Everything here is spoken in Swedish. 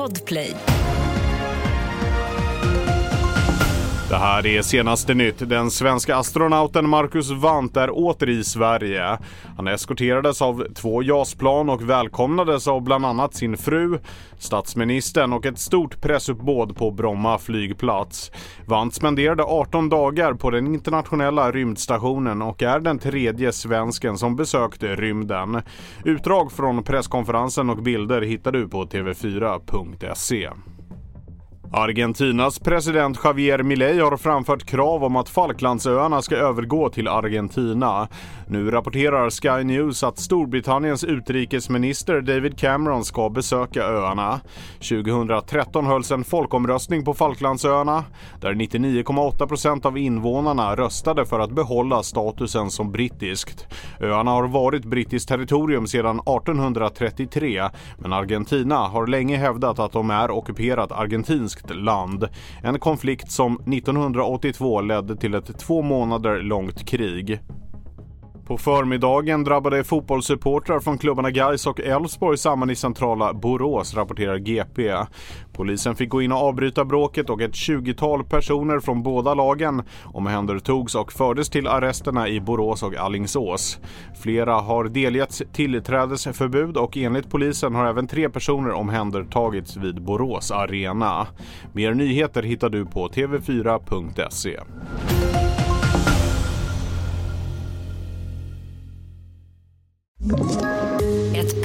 Podplay. Det här är senaste nytt. Den svenska astronauten Marcus Wandt är åter i Sverige. Han eskorterades av två JAS-plan och välkomnades av bland annat sin fru, statsministern och ett stort pressuppbåd på Bromma flygplats. Wandt spenderade 18 dagar på den internationella rymdstationen och är den tredje svensken som besökte rymden. Utdrag från presskonferensen och bilder hittar du på tv4.se. Argentinas president Javier Milei har framfört krav om att Falklandsöarna ska övergå till Argentina. Nu rapporterar Sky News att Storbritanniens utrikesminister David Cameron ska besöka öarna. 2013 hölls en folkomröstning på Falklandsöarna där 99,8% av invånarna röstade för att behålla statusen som brittiskt. Öarna har varit brittiskt territorium sedan 1833 men Argentina har länge hävdat att de är ockuperat argentinskt land. En konflikt som 1982 ledde till ett två månader långt krig. På förmiddagen drabbade fotbollssupportrar från klubbarna Gais och Elfsborg samman i centrala Borås, rapporterar GP. Polisen fick gå in och avbryta bråket och ett 20-tal personer från båda lagen omhändertogs och fördes till arresterna i Borås och Allingsås. Flera har delgetts tillträdesförbud och enligt polisen har även tre personer omhändertagits vid Borås Arena. Mer nyheter hittar du på tv4.se.